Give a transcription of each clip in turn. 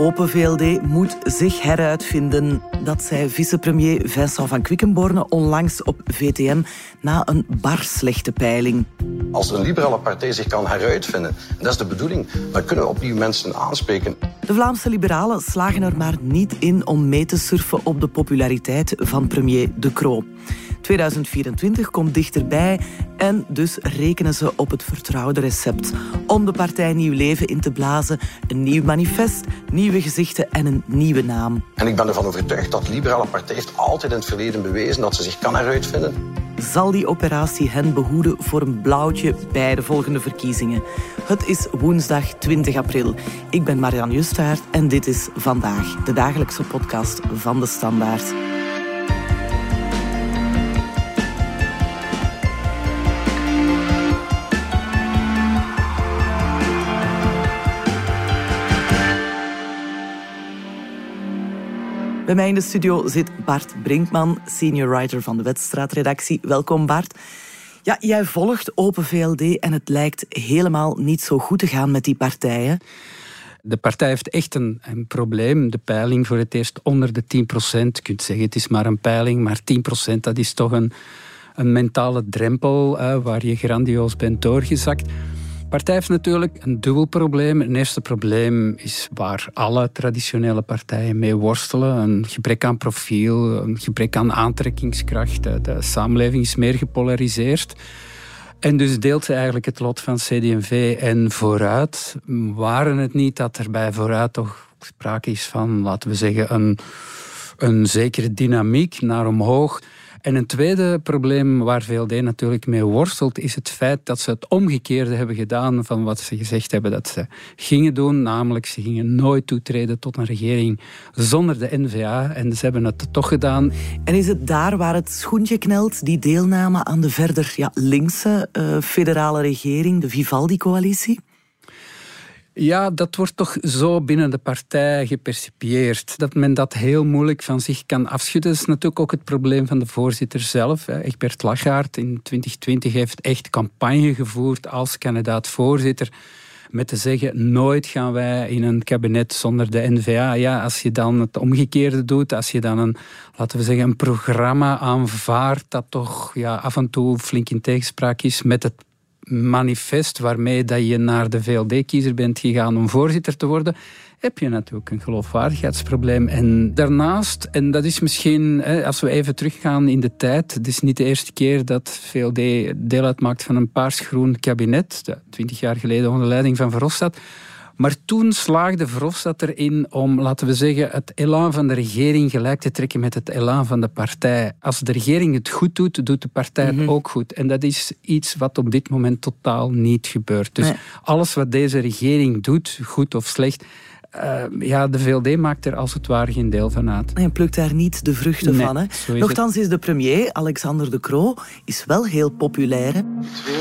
Open VLD moet zich heruitvinden. Dat zei vicepremier Vincent van Quickenborne onlangs op VTM na een bar slechte peiling. Als een liberale partij zich kan heruitvinden, en dat is de bedoeling, dan kunnen we opnieuw mensen aanspreken. De Vlaamse liberalen slagen er maar niet in om mee te surfen op de populariteit van premier De Croo. 2024 komt dichterbij en dus rekenen ze op het vertrouwde recept. Om de partij nieuw leven in te blazen, een nieuw manifest, nieuwe gezichten en een nieuwe naam. En ik ben ervan overtuigd dat de Liberale Partij heeft altijd in het verleden bewezen dat ze zich kan heruitvinden. Zal die operatie hen behoeden voor een blauwtje bij de volgende verkiezingen? Het is woensdag 20 april. Ik ben Marianne Justaert en dit is Vandaag, de dagelijkse podcast van De Standaard. Bij mij in de studio zit Bart Brinkman, senior writer van de Wedstraatredactie. Welkom Bart. Ja, jij volgt Open VLD en het lijkt helemaal niet zo goed te gaan met die partijen. De partij heeft echt een, een, probleem. De peiling voor het eerst onder de 10% Je kunt zeggen het is maar een peiling, maar 10% dat is toch een, een mentale drempel waar je grandioos bent doorgezakt partij heeft natuurlijk een dubbel probleem. Het eerste probleem is waar alle traditionele partijen mee worstelen. Een gebrek aan profiel, een gebrek aan aantrekkingskracht. De samenleving is meer gepolariseerd. En dus deelt ze eigenlijk het lot van CD&V en Vooruit. Waren het niet dat er bij Vooruit toch sprake is van, laten we zeggen, een, een zekere dynamiek naar omhoog... En een tweede probleem waar VLD natuurlijk mee worstelt, is het feit dat ze het omgekeerde hebben gedaan van wat ze gezegd hebben dat ze gingen doen. Namelijk, ze gingen nooit toetreden tot een regering zonder de NVA. En ze hebben het toch gedaan. En is het daar waar het schoentje knelt, die deelname aan de verder ja, linkse uh, federale regering, de Vivaldi-coalitie? Ja, dat wordt toch zo binnen de partij gepercipieerd. Dat men dat heel moeilijk van zich kan afschudden. Dat is natuurlijk ook het probleem van de voorzitter zelf. Egbert Lachaert in 2020 heeft echt campagne gevoerd als kandidaat-voorzitter. Met te zeggen, nooit gaan wij in een kabinet zonder de NVA. Ja, als je dan het omgekeerde doet, als je dan een, laten we zeggen, een programma aanvaardt dat toch ja, af en toe flink in tegenspraak is met het manifest waarmee dat je naar de VLD-kiezer bent gegaan om voorzitter te worden, heb je natuurlijk een geloofwaardigheidsprobleem. En daarnaast, en dat is misschien, als we even teruggaan in de tijd, het is niet de eerste keer dat VLD deel uitmaakt van een paarsgroen kabinet, twintig jaar geleden onder leiding van Verhofstadt, maar toen slaagde Verhofstadt erin om, laten we zeggen, het elan van de regering gelijk te trekken met het elan van de partij. Als de regering het goed doet, doet de partij het mhm. ook goed. En dat is iets wat op dit moment totaal niet gebeurt. Dus alles wat deze regering doet, goed of slecht, uh, ja, de VLD maakt er als het ware geen deel van uit. En plukt daar niet de vruchten van. Hè? Nochtans is de premier, Alexander De Croo, is wel heel populair. Hè?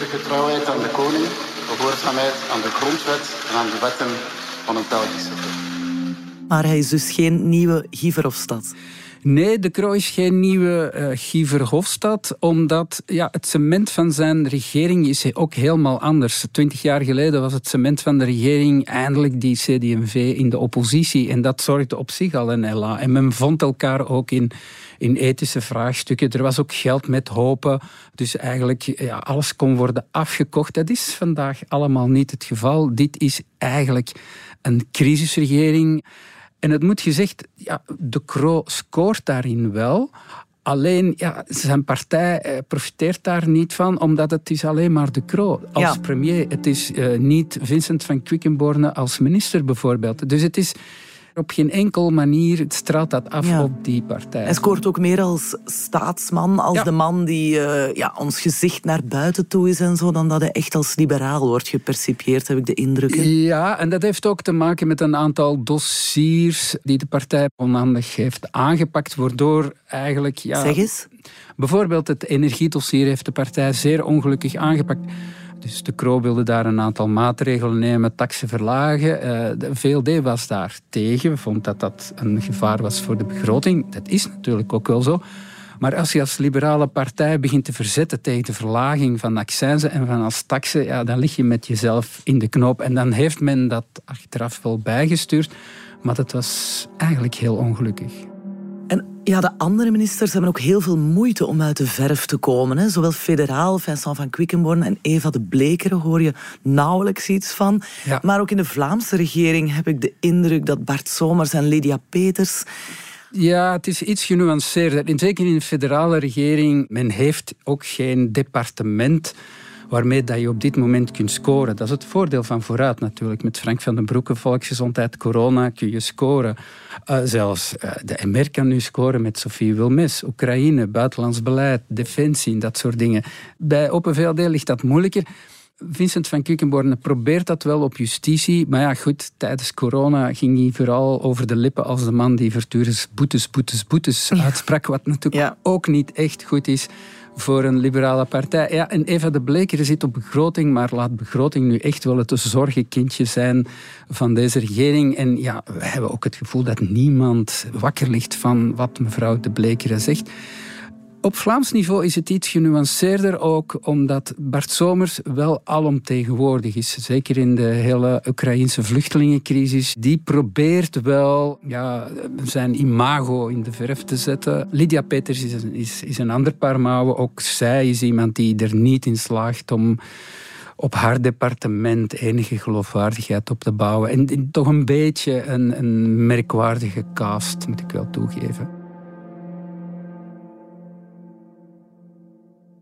getrouwheid aan de koning gehoorzaamheid aan de grondwet en aan de wetten van het Belgische Maar hij is dus geen nieuwe Guy Verhofstadt. Nee, de Croo is geen nieuwe uh, Guy Verhofstadt, omdat ja, het cement van zijn regering is ook helemaal anders. Twintig jaar geleden was het cement van de regering eindelijk die CD&V in de oppositie en dat zorgde op zich al een ella. En men vond elkaar ook in in ethische vraagstukken. Er was ook geld met hopen. Dus eigenlijk ja, alles kon worden afgekocht. Dat is vandaag allemaal niet het geval. Dit is eigenlijk een crisisregering. En het moet gezegd, ja, de Croo scoort daarin wel. Alleen, ja, zijn partij eh, profiteert daar niet van, omdat het is alleen maar de Croo als premier. Het is uh, niet Vincent van Quickenborne als minister bijvoorbeeld. Dus het is op geen enkel manier straalt dat af op die partij. Hij scoort ook meer als staatsman, als de man die uh, ja, ons gezicht naar buiten toe is en zo, dan dat hij echt als liberaal wordt gepercipieerd, heb ik de indruk. Ja, en dat heeft ook te maken met een aantal dossiers die de partij onhandig heeft aangepakt, waardoor eigenlijk... Ja, zeg eens. Bijvoorbeeld het energiedossier heeft de partij zeer ongelukkig aangepakt. Dus de Kroo wilde daar een aantal maatregelen nemen, taxen verlagen. Uh, de VLD was daar tegen, vond dat dat een gevaar was voor de begroting. Dat is natuurlijk ook wel zo. Maar als je als liberale partij begint te verzetten tegen de verlaging van accijnzen en van als taxen, ja, dan lig je met jezelf in de knoop. En dan heeft men dat achteraf wel bijgestuurd, maar dat was eigenlijk heel ongelukkig. Ja, de andere ministers hebben ook heel veel moeite om uit de verf te komen. Hè. Zowel federaal, Vincent van Quickenborn en Eva de Blekeren hoor je nauwelijks iets van. Maar ook in de Vlaamse regering heb ik de indruk dat Bart Somers en Lydia Peters... Ja, het is iets genuanceerder. Zeker in de federale regering, men heeft ook geen departement waarmee dat je op dit moment kunt scoren. Dat is het voordeel van vooruit natuurlijk. Met Frank van den Broeke, volksgezondheid, corona kun je scoren. Uh, zelfs uh, de MR kan nu scoren met Sophie Wilmes. Oekraïne, buitenlands beleid, defensie, dat soort dingen. Bij Open VLD ligt dat moeilijker. Vincent van Kukenborne probeert dat wel op justitie. Maar ja, goed, tijdens corona ging hij vooral over de lippen als de man die voortdurend boetes, boetes, boetes uitsprak. Wat natuurlijk ook niet echt goed is voor een liberale partij. Ja, en Eva de Bleker zit op begroting, maar laat begroting nu echt wel het zorgenkindje zijn van deze regering. En ja, we hebben ook het gevoel dat niemand wakker ligt van wat mevrouw de Bleker zegt. Op Vlaams niveau is het iets genuanceerder ook omdat Bart Somers wel alomtegenwoordig is. Zeker in de hele Oekraïnse vluchtelingencrisis. Die probeert wel ja, zijn imago in de verf te zetten. Lydia Peters is, is, is een ander paar mouwen. Ook zij is iemand die er niet in slaagt om op haar departement enige geloofwaardigheid op te bouwen. En toch een beetje een, een merkwaardige cast, moet ik wel toegeven.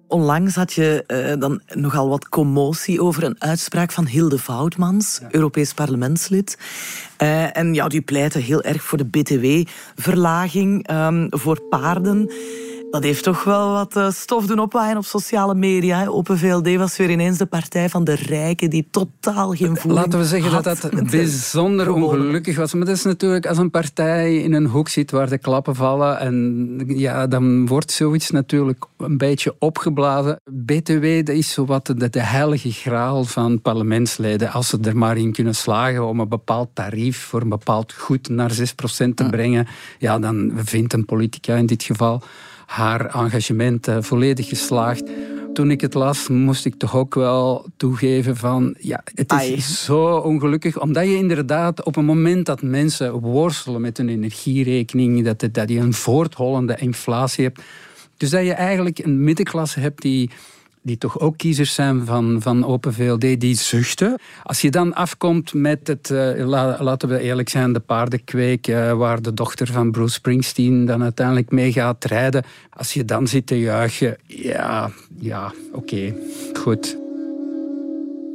Onlangs had je uh, dan nogal wat commotie over een uitspraak van Hilde Voutmans, Europees parlementslid. Uh, en ja, die pleitte heel erg voor de BTW-verlaging um, ehm, voor paarden. Dat heeft toch wel wat eh, stof doen opwaaien op sociale media. Open VLD was weer ineens de partij van de rijken die totaal geen voeling Laten we zeggen dat dat bijzonder ongelukkig was. Maar dat is natuurlijk als een partij in een hoek zit waar de klappen vallen. En ja, dan wordt zoiets natuurlijk een beetje opgeblazen. BTW dat is zowat de, de heilige graal van parlementsleden. Als ze er maar in kunnen slagen om een bepaald tarief voor een bepaald goed naar 6% te brengen. Ja, dan vindt een politica in dit geval haar engagement uh, volledig geslaagd. Toen ik het las, moest ik toch ook wel toegeven van... Ja, het is zo ongelukkig, omdat je inderdaad op een moment dat mensen worstelen met hun energierekening, dat, dat je een voorthollende inflatie hebt, dus dat je eigenlijk een middenklasse hebt die die toch ook kiezers zijn van, van Open VLD, die zuchten. Als je dan afkomt met het, uh, laten we eerlijk zijn, de paardenkweek, uh, waar de dochter van Bruce Springsteen dan uiteindelijk mee gaat rijden. Als je dan zit te juichen, ja, ja, oké, goed.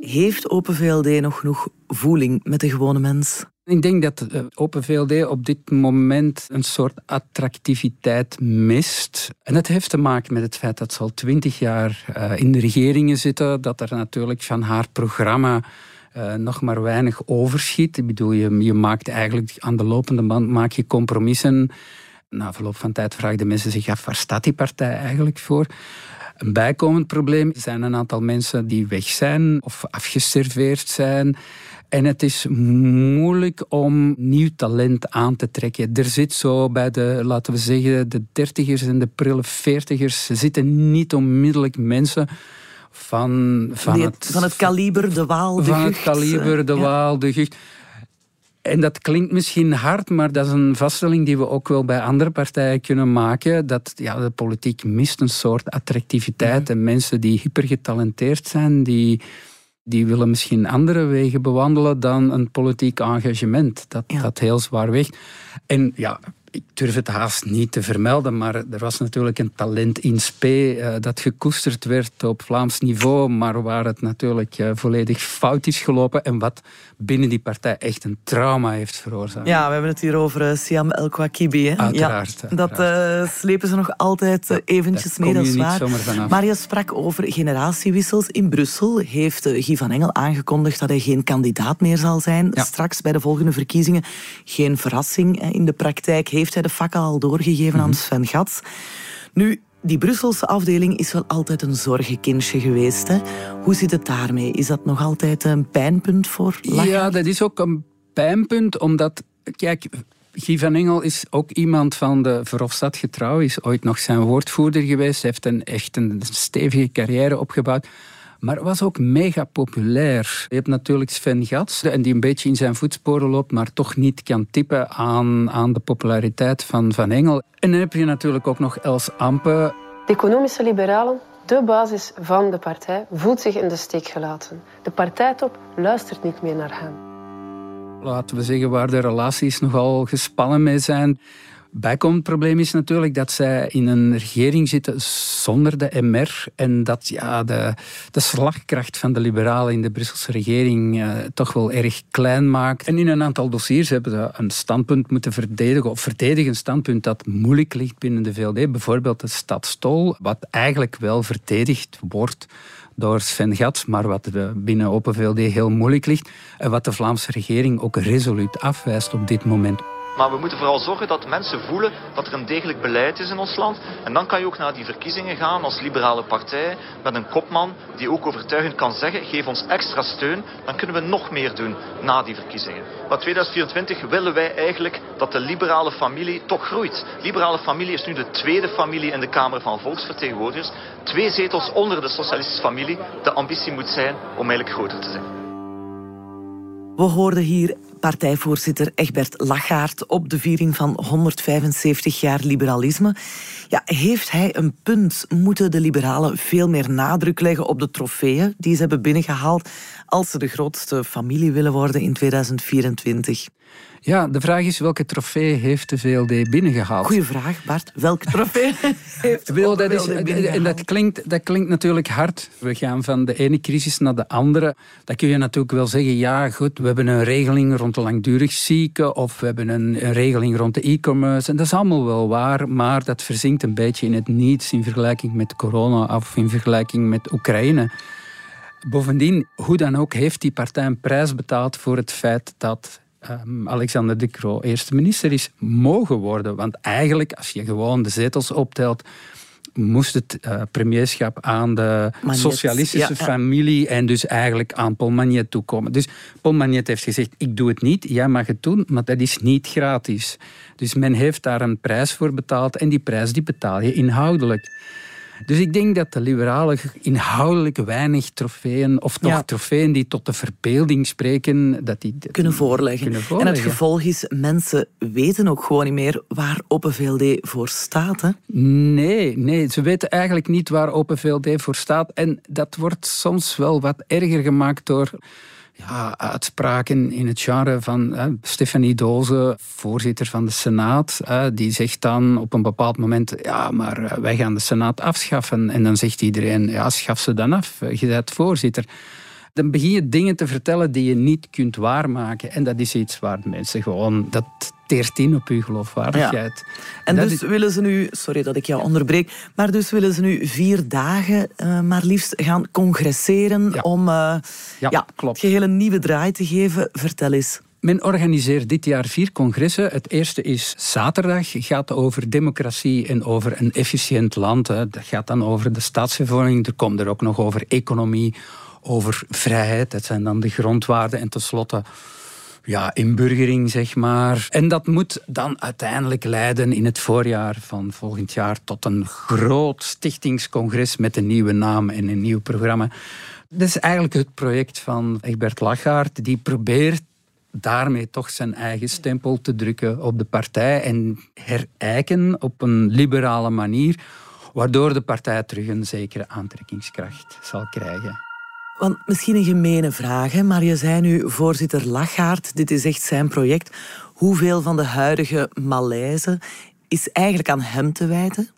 Heeft Open VLD nog genoeg voeling met de gewone mens? Ik denk dat eh, Open VLD op dit moment een soort attractiviteit mist. En dat heeft te maken met het feit dat ze al twintig jaar eh, in de regeringen zitten. Dat er natuurlijk van haar programma uh, nog maar weinig overschiet. Ik bedoel, je, je maakt eigenlijk aan de lopende band maak je compromissen. Na verloop van tijd vragen mensen zich af, waar staat die partij eigenlijk voor? Een bijkomend probleem zijn een aantal mensen die weg zijn of afgeserveerd zijn. En het is moeilijk om nieuw talent aan te trekken. Er zit zo bij de, laten we zeggen, de dertigers en de prille veertigers zitten niet onmiddellijk mensen van, van, het, van het kaliber de Waal, de Van het kaliber de Waal, de Gucht. En dat klinkt misschien hard, maar dat is een vaststelling die we ook wel bij andere partijen kunnen maken. Dat ja, de politiek mist een soort attractiviteit. Mhm. En mensen die hypergetalenteerd zijn, die die willen misschien andere wegen bewandelen dan een politiek engagement. Dat, dat heel zwaar weegt. En ja, ik durf het haast niet te vermelden, maar er was natuurlijk een talent in spe uh, dat gekoesterd werd op Vlaams niveau, maar waar het natuurlijk uh, volledig fout is gelopen en wat binnen die partij echt een trauma heeft veroorzaakt. Ja, we hebben het hier over uh, Siam El Kouakibi. Uiteraard. Ja, dat slepen ze nog altijd eventjes mee, dat is waar. Maar je sprak over generatiewissels. In Brussel heeft Guy van Engel aangekondigd dat hij geen kandidaat meer zal zijn. Straks bij de volgende verkiezingen. Geen verrassing in de praktijk heeft hij de fakkel al doorgegeven aan mhm. Sven Gats. Nu, die Brusselse afdeling is wel altijd een zorgenkindje geweest. Hè? Hoe zit het daarmee? Is dat nog altijd een pijnpunt voor Ja, dat is ook een pijnpunt, omdat... Kijk, Guy van Engel is ook iemand van de Verhofstadt getrouw, is ooit nog zijn woordvoerder geweest, heeft een, echt een stevige carrière opgebouwd. Maar was ook mega populair. Je hebt natuurlijk Sven Gats, en die een beetje in zijn voetsporen loopt, maar toch niet kan tippen aan, aan de populariteit van Van Engel. En dan heb je natuurlijk ook nog Els Ampe. De economische liberalen, de basis van de partij, voelt zich in de steek gelaten. De partijtop luistert niet meer naar hem. Laten we zeggen waar de relaties nogal gespannen mee zijn. Bijkomend probleem is natuurlijk dat zij in een regering zitten zonder de MR en dat ja, de, de slagkracht van de liberalen in de Brusselse regering eh, toch wel erg klein maakt. En in een aantal dossiers hebben ze een standpunt moeten verdedigen, of verdedigen een standpunt dat moeilijk ligt binnen de VLD. Bijvoorbeeld de stadstol, wat eigenlijk wel verdedigd wordt door Sven Gats, maar wat binnen Open VLD heel moeilijk ligt en wat de Vlaamse regering ook resoluut afwijst op dit moment. Maar we moeten vooral zorgen dat mensen voelen dat er een degelijk beleid is in ons land. En dan kan je ook naar die verkiezingen gaan als liberale partij met een kopman die ook overtuigend kan zeggen geef ons extra steun, dan kunnen we nog meer doen na die verkiezingen. Maar 2024 willen wij eigenlijk dat de liberale familie toch groeit. Liberale familie is nu de tweede familie in de Kamer van Volksvertegenwoordigers. Twee zetels onder de socialistische familie. De ambitie moet zijn om eigenlijk groter te zijn. We hoorden hier partijvoorzitter Egbert Lachaert op de viering van 175 jaar liberalisme. Ja, heeft hij een punt? Moeten de liberalen veel meer nadruk leggen op de trofeeën die ze hebben binnengehaald als ze de grootste familie willen worden in 2024? Ja, de vraag is welke trofee heeft de VLD binnengehaald? Goeie vraag, Bart. Welke trofee heeft de VLD binnengehaald? En dat klinkt, dat klinkt natuurlijk hard. We gaan van de ene crisis naar de andere. Dan kun je natuurlijk wel zeggen, ja goed, we hebben een regeling rond de langdurig zieken of we hebben een, een regeling rond de e-commerce. En dat is allemaal wel waar, maar dat verzinkt een beetje in het niets in vergelijking met corona of in vergelijking met Oekraïne. Bovendien, hoe dan ook, heeft die partij een prijs betaald voor het feit dat um, Alexander De Croo eerste minister is mogen worden. Want eigenlijk, als je gewoon de zetels optelt, moest het uh, premierschap aan de socialistische familie en dus eigenlijk aan Paul Magnet toekomen. Dus Paul Magnet heeft gezegd, ik doe het niet, jij mag het doen, maar dat is niet gratis. Dus men heeft daar een prijs voor betaald en die prijs die betaal je inhoudelijk. Dus ik denk dat de liberalen inhoudelijk weinig trofeeën, of toch trofeeën die tot de verbeelding spreken, dat die kunnen voorleggen. En het gevolg is, mensen weten ook gewoon niet meer waar Open VLD voor staat. Hè? Nee, nee, ze weten eigenlijk niet waar Open VLD voor staat. En dat wordt soms wel wat erger gemaakt door uitspraken in het genre van hè, Stefanie Doze, voorzitter van de Senaat. Hè, die zegt dan op een bepaald moment, ja, maar eh, wij gaan de Senaat afschaffen. En dan zegt iedereen, ja, schaf ze dan af. Je bent voorzitter. Dan begin je dingen te vertellen die je niet kunt waarmaken. En dat is iets waar mensen gewoon... Dat teert in op uw geloofwaardigheid. En dus willen ze nu... Sorry dat ik jou onderbreek. Maar dus willen ze nu vier dagen uh, maar liefst gaan congresseren... om uh, ja, klopt. het geheel een nieuwe draai te geven. Vertel eens. Men organiseert dit jaar vier congressen. Het eerste is zaterdag, gaat over democratie en over een efficiënt land. Dat gaat dan over de staatsvervorming. Er komt er ook nog over economie, over vrijheid. Dat zijn dan de grondwaarden. En tenslotte ja, inburgering, zeg maar. En dat moet dan uiteindelijk leiden in het voorjaar van volgend jaar tot een groot stichtingscongres met een nieuwe naam en een nieuw programma. Dat is eigenlijk het project van Egbert Lachaert. Die probeert daarmee toch zijn eigen stempel te drukken op de partij en herijken op een liberale manier, waardoor de partij terug een zekere aantrekkingskracht zal krijgen. Want misschien een gemene vraag, maar je zei nu voorzitter Lachaert, dit is echt zijn project. Hoeveel van de huidige malaise is eigenlijk aan hem te wijten?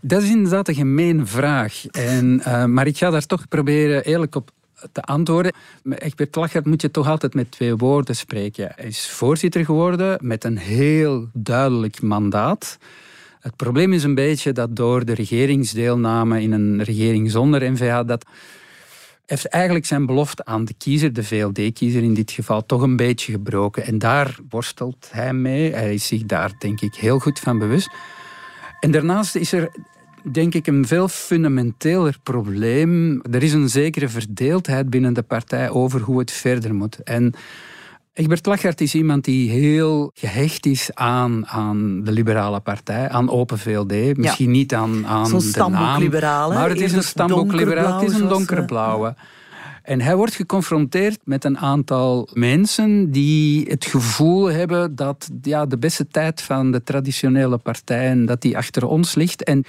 Dat is inderdaad een gemeen vraag. En, uh, maar ik ga daar toch proberen eerlijk op te antwoorden. Egbert Lachaert moet je toch altijd met twee woorden spreken. Hij is voorzitter geworden met een heel duidelijk mandaat. Het probleem is een beetje dat door de regeringsdeelname in een regering zonder NVA... dat heeft eigenlijk zijn belofte aan de kiezer, de VLD-kiezer in dit geval, toch een beetje gebroken. En daar worstelt hij mee. Hij is zich daar, denk ik, heel goed van bewust. En daarnaast is er, denk ik, een veel fundamenteler probleem. Er is een zekere verdeeldheid binnen de partij over hoe het verder moet. En Egbert Lachart is iemand die heel gehecht is aan, aan de liberale partij, aan Open VLD. Misschien niet aan, aan de naam, maar het is een stamboekliberaal, het is een donkerblauwe. En hij wordt geconfronteerd met een aantal mensen die het gevoel hebben dat ja, de beste tijd van de traditionele partijen dat die achter ons ligt. En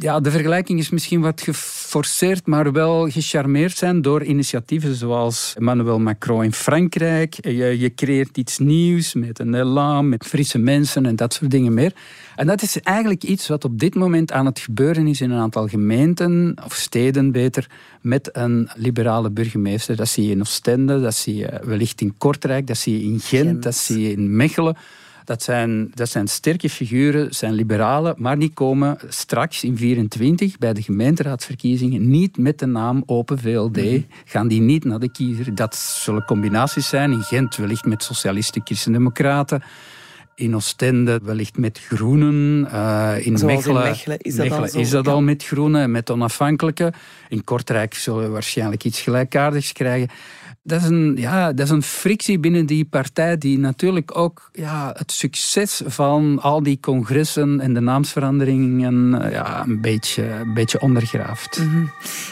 ja, de vergelijking is misschien wat geforceerd, maar wel gecharmeerd zijn door initiatieven zoals Emmanuel Macron in Frankrijk. Je, je creëert iets nieuws met een elan, met frisse mensen en dat soort dingen meer. En dat is eigenlijk iets wat op dit moment aan het gebeuren is in een aantal gemeenten, of steden beter, met een liberale burgemeester. Dat zie je in Oostende, dat zie je wellicht in Kortrijk, dat zie je in Gent, Gent. dat zie je in Mechelen. Dat zijn, dat zijn sterke figuren, zijn liberalen, maar die komen straks in 24 bij de gemeenteraadsverkiezingen niet met de naam Open VLD. Mhm. Gaan die niet naar de kiezer. Dat zullen combinaties zijn. In Gent wellicht met socialisten, christen-democraten. In Oostende wellicht met groenen. Uh, in, Mechelen, in Mechelen, is, dat, al is dat al met groenen, met onafhankelijke. In Kortrijk zullen we waarschijnlijk iets gelijkaardigs krijgen dat is, een, ja, dat is een frictie binnen die partij die natuurlijk ook ja, het succes van al die congressen en de naamsveranderingen eh, ja, een, beetje, een beetje ondergraaft. Mhm.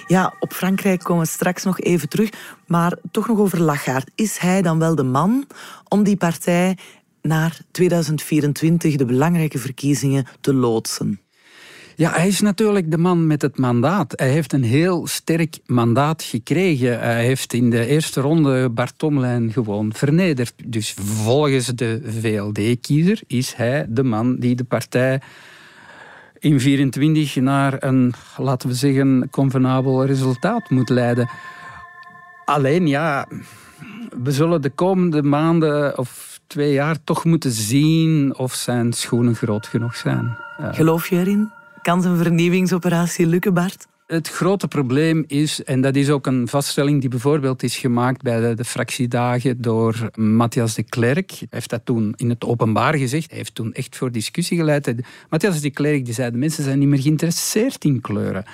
Ja, op Frankrijk komen we straks nog even terug. Maar toch nog over Lagarde. Is hij dan wel de man om die partij naar 2024, de belangrijke verkiezingen, te loodsen? Ja, hij is natuurlijk de man met het mandaat. Hij heeft een heel sterk mandaat gekregen. Hij heeft in de eerste ronde Bart Tomlijn gewoon vernederd. Dus volgens de VLD-kiezer is hij de man die de partij in 24 naar een, laten we zeggen, convenabel resultaat moet leiden. Alleen ja, we zullen de komende maanden of twee jaar toch moeten zien of zijn schoenen groot genoeg zijn. Geloof je erin? Kan zijn vernieuwingsoperatie lukken, Bart? Het grote probleem is, en dat is ook een vaststelling die bijvoorbeeld is gemaakt bij de, fractiedagen door Matthias de Klerk. Hij heeft dat toen in het openbaar gezegd. Hij heeft toen echt voor discussie geleid. Matthias de Klerk die zei, de mensen zijn niet meer geïnteresseerd in kleuren.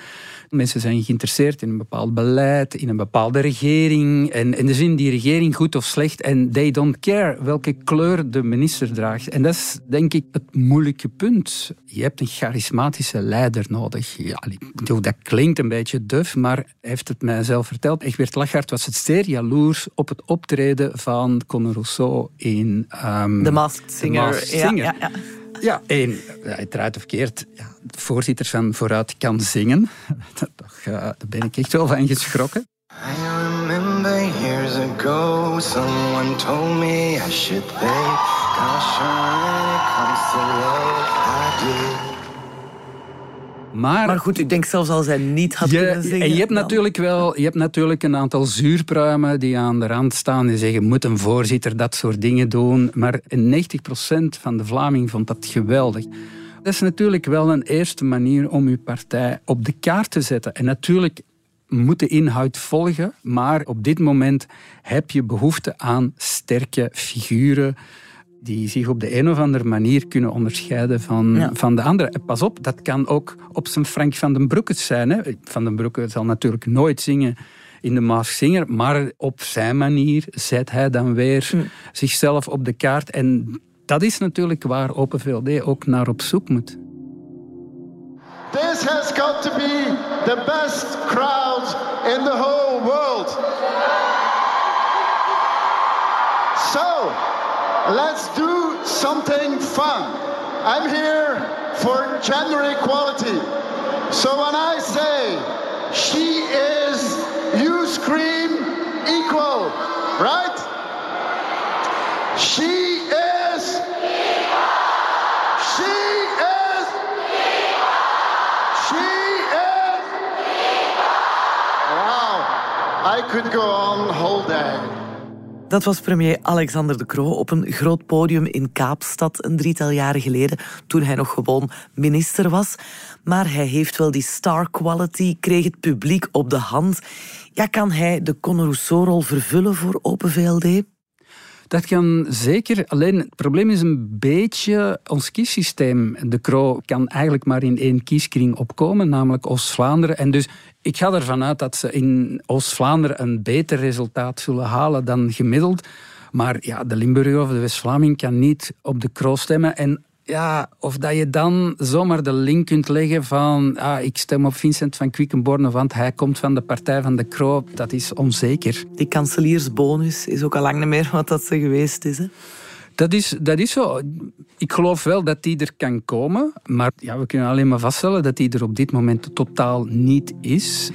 Mensen zijn geïnteresseerd in een bepaald beleid, in een bepaalde regering. En in de zin die regering goed of slecht. En they don't care welke kleur de minister draagt. En dat is denk ik het moeilijke punt. Je hebt een charismatische leider nodig. Ja, dat klinkt een beetje duf, maar hij heeft het mij zelf verteld. Egbert Lachart was het zeer jaloers op het optreden van Conor Rousseau in... Um, The Masked Singer. Ja, ja, ja. Ja, één, uiteraard of keert, ja, de voorzitter van Vooruit kan zingen. Toch, uh, daar ben ik echt wel van geschrokken. I remember years ago someone told me I should Maar, maar, goed, ik denk zelfs als hij niet had kunnen zingen... En je hebt, natuurlijk wel, je hebt natuurlijk een aantal zuurpruimen die aan de rand staan en zeggen, moet een voorzitter dat soort dingen doen? Maar 90% van de Vlaming vond dat geweldig. Dat is natuurlijk wel een eerste manier om uw partij op de kaart te zetten. En natuurlijk moet de inhoud volgen, maar op dit moment heb je behoefte aan sterke figuren die zich op de een of andere manier kunnen onderscheiden van, van de andere. Pas op, dat kan ook op zijn Frank van den Broeke zijn. Hè. Van den Broeke zal natuurlijk nooit zingen in de Maas Singer, maar op zijn manier zet hij dan weer zichzelf op de kaart. En dat is natuurlijk waar Open VLD ook naar op zoek moet. This has got to be the best crowd in the whole world. So, let's do something fun. I'm here for gender equality. So when I say she is, you scream equal, right? She is. equal. She is. equal. She is. equal. Wow. I could go on whole day. Dat was premier Alexander De Croo op een groot podium in Kaapstad een drietal jaren geleden, toen hij nog gewoon minister was. Maar hij heeft wel die star quality, kreeg het publiek op de hand. Ja, kan hij de Conor Rousseau-rol vervullen voor Open VLD? Dat kan zeker. Alleen het probleem is een beetje ons kiessysteem. De Croo kan eigenlijk maar in één kieskring opkomen, namelijk Oost-Vlaanderen. En dus ik ga ervan uit dat ze in Oost-Vlaanderen een beter resultaat zullen halen dan gemiddeld. Maar ja, de Limburger of de West-Vlaming kan niet op de kroos stemmen. En ja, of dat je dan zomaar de link kunt leggen van ah, ik stem op Vincent van Quickenborne, want hij komt van de partij van de Kroo, dat is onzeker. Die kanseliersbonus is ook al lang niet meer wat dat ze geweest is. Hè? Dat is, dat is zo. Ik geloof wel dat die er kan komen, maar ja, we kunnen alleen maar vaststellen dat die er op dit moment totaal niet is.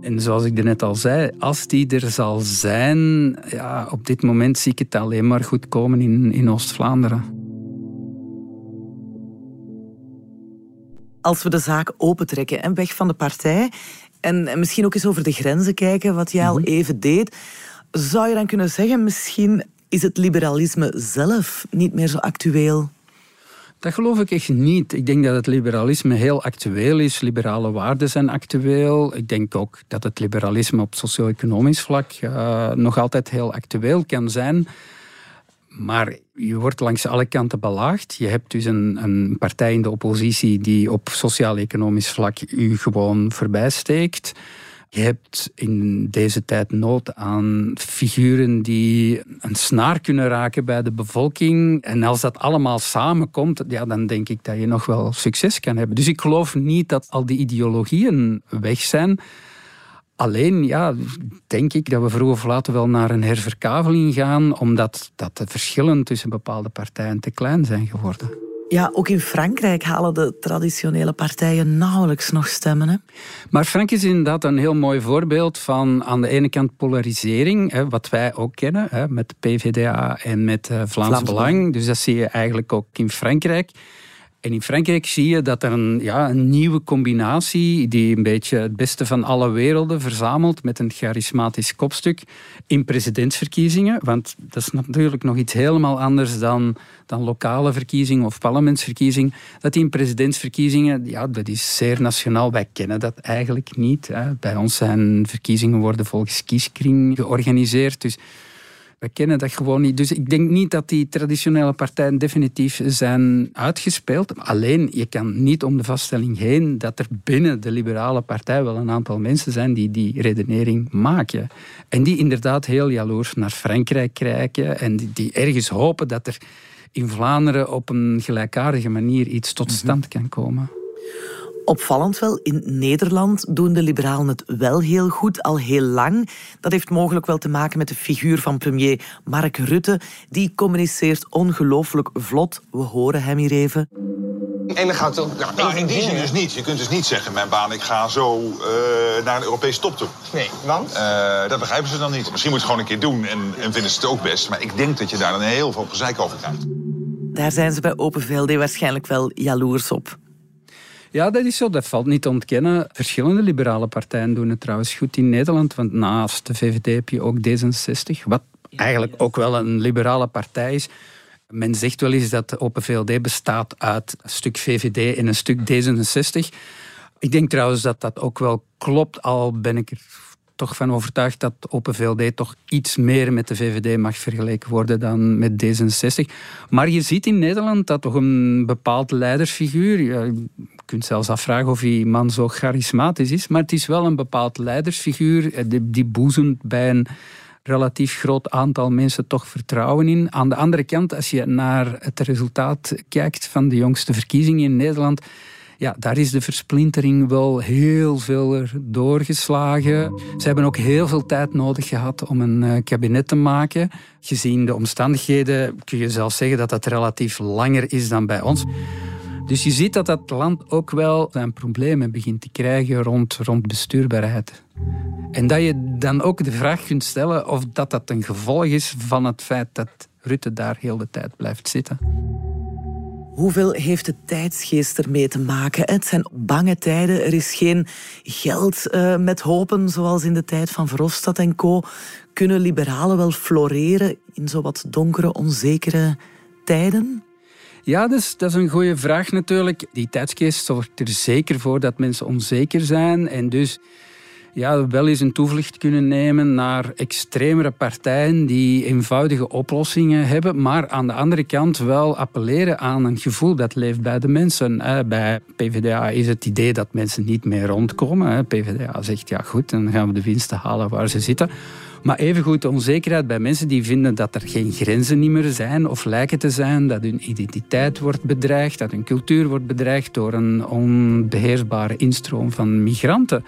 En zoals ik net al zei, als die er zal zijn, ja, op dit moment zie ik het alleen maar goed komen in, in Oost-Vlaanderen. Als we de zaak opentrekken en weg van de partij en misschien ook eens over de grenzen kijken, wat jij al mhm. even deed, zou je dan kunnen zeggen, misschien is het liberalisme zelf niet meer zo actueel? Dat geloof ik echt niet. Ik denk dat het liberalisme heel actueel is. Liberale waarden zijn actueel. Ik denk ook dat het liberalisme op socio-economisch vlak uh, nog altijd heel actueel kan zijn. Maar je wordt langs alle kanten belaagd. Je hebt dus een, een partij in de oppositie die op sociaal-economisch vlak u gewoon voorbij steekt. Je hebt in deze tijd nood aan figuren die een snaar kunnen raken bij de bevolking. En als dat allemaal samenkomt, ja, dan denk ik dat je nog wel succes kan hebben. Dus ik geloof niet dat al die ideologieën weg zijn. Alleen, ja, denk ik dat we vroeg of later wel naar een herverkaveling gaan, omdat dat de verschillen tussen bepaalde partijen te klein zijn geworden. Ja, ook in Frankrijk halen de traditionele partijen nauwelijks nog stemmen. Hè? Maar Frankrijk is inderdaad een heel mooi voorbeeld van aan de ene kant polarisering, hè, wat wij ook kennen, hè, met PVDA en met uh, Vlaams, Vlaams Belang. Dus dat zie je eigenlijk ook in Frankrijk. En in Frankrijk zie je dat er een, ja, een nieuwe combinatie, die een beetje het beste van alle werelden verzamelt met een charismatisch kopstuk in presidentsverkiezingen. Want dat is natuurlijk nog iets helemaal anders dan, dan lokale verkiezingen of parlementsverkiezingen. Dat in presidentsverkiezingen, ja, dat is zeer nationaal. Wij kennen dat eigenlijk niet. Hè. Bij ons zijn verkiezingen worden volgens kieskring georganiseerd. Dus we kennen dat gewoon niet. Dus ik denk niet dat die traditionele partijen definitief zijn uitgespeeld. Alleen, je kan niet om de vaststelling heen dat er binnen de liberale partij wel een aantal mensen zijn die die redenering maken. En die inderdaad heel jaloers naar Frankrijk kijken en die, die ergens hopen dat er in Vlaanderen op een gelijkaardige manier iets tot stand kan komen. Opvallend wel, in Nederland doen de liberalen het wel heel goed, al heel lang. Dat heeft mogelijk wel te maken met de figuur van premier Mark Rutte. Die communiceert ongelooflijk vlot. We horen hem hier even. En dan gaat het nou, nou in die zin dus niet. Je kunt dus niet zeggen, mijn baan, ik ga zo uh, naar een Europese top toe. Nee, want? Uh, dat begrijpen ze dan niet. Misschien moet je het gewoon een keer doen en, en vinden ze het ook best. Maar ik denk dat je daar dan heel veel gezeik over krijgt. Daar zijn ze bij Open VLD waarschijnlijk wel jaloers op. Ja, dat is zo. Dat valt niet te ontkennen. Verschillende liberale partijen doen het trouwens goed in Nederland. Want naast de VVD heb je ook D66, wat eigenlijk ook wel een liberale partij is. Men zegt wel eens dat de Open VLD bestaat uit een stuk VVD en een stuk D66. Ik denk trouwens dat dat ook wel klopt, al ben ik er toch van overtuigd dat Open VLD toch iets meer met de VVD mag vergeleken worden dan met D66. Maar je ziet in Nederland dat toch een bepaald leidersfiguur, kunt zelfs afvragen of die man zo charismatisch is, maar het is wel een bepaald leidersfiguur eh, die, boezemt bij een relatief groot aantal mensen toch vertrouwen in. Aan de andere kant, als je naar het resultaat kijkt van de jongste verkiezingen in Nederland, ja, daar is de versplintering wel heel veel doorgeslagen. Ze hebben ook heel veel tijd nodig gehad om een eh, kabinet te maken. Gezien de omstandigheden kun je zelfs zeggen dat dat relatief langer is dan bij ons. Dus je ziet dat dat land ook wel zijn problemen begint te krijgen rond, rond bestuurbaarheid. En dat je dan ook de vraag kunt stellen of dat, dat een gevolg is van het feit dat Rutte daar heel de tijd blijft zitten. Hoeveel heeft de tijdsgeest ermee te maken? Het zijn bange tijden. Er is geen geld uh, met hopen, zoals in de tijd van Verhofstadt en co. Kunnen liberalen wel floreren in zo wat donkere, onzekere tijden? Ja, dus, dat is een goede vraag natuurlijk. Die tijdsgeest zorgt er zeker voor dat mensen onzeker zijn en dus ja, wel eens een toevlucht kunnen nemen naar extremere partijen die eenvoudige oplossingen hebben, maar aan de andere kant wel appelleren aan een gevoel dat leeft bij de mensen. Bij PvdA is het idee dat mensen niet meer rondkomen. PvdA zegt ja goed, dan gaan we de winsten halen waar ze zitten. Maar evengoed de onzekerheid bij mensen die vinden dat er geen grenzen niet meer zijn of lijken te zijn, dat hun identiteit wordt bedreigd, dat hun cultuur wordt bedreigd door een onbeheersbare instroom van migranten.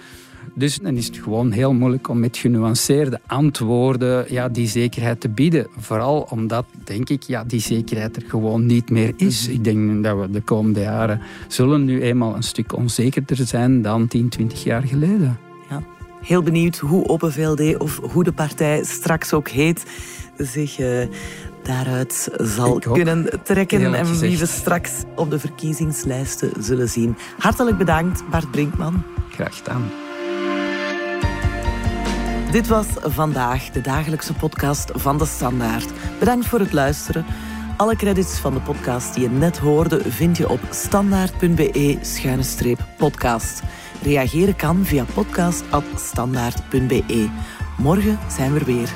Dus dan is het gewoon heel moeilijk om met genuanceerde antwoorden ja, die zekerheid te bieden. Vooral omdat, denk ik, ja, die zekerheid er gewoon niet meer is. Mhm. Ik denk dat we de komende jaren zullen nu eenmaal een stuk onzekerder zijn dan 10, 20 jaar geleden. Ja. Heel benieuwd hoe Open VLD of hoe de partij straks ook heet zich uh, daaruit zal kunnen trekken en wie we straks op de verkiezingslijsten zullen zien. Hartelijk bedankt, Bart Brinkman. Graag gedaan. Dit was vandaag de dagelijkse podcast van de Standaard. Bedankt voor het luisteren. Alle credits van de podcast die je net hoorde vind je op standaard.be-podcast. Reageren kan via podcast.standaard.be. Morgen zijn we weer.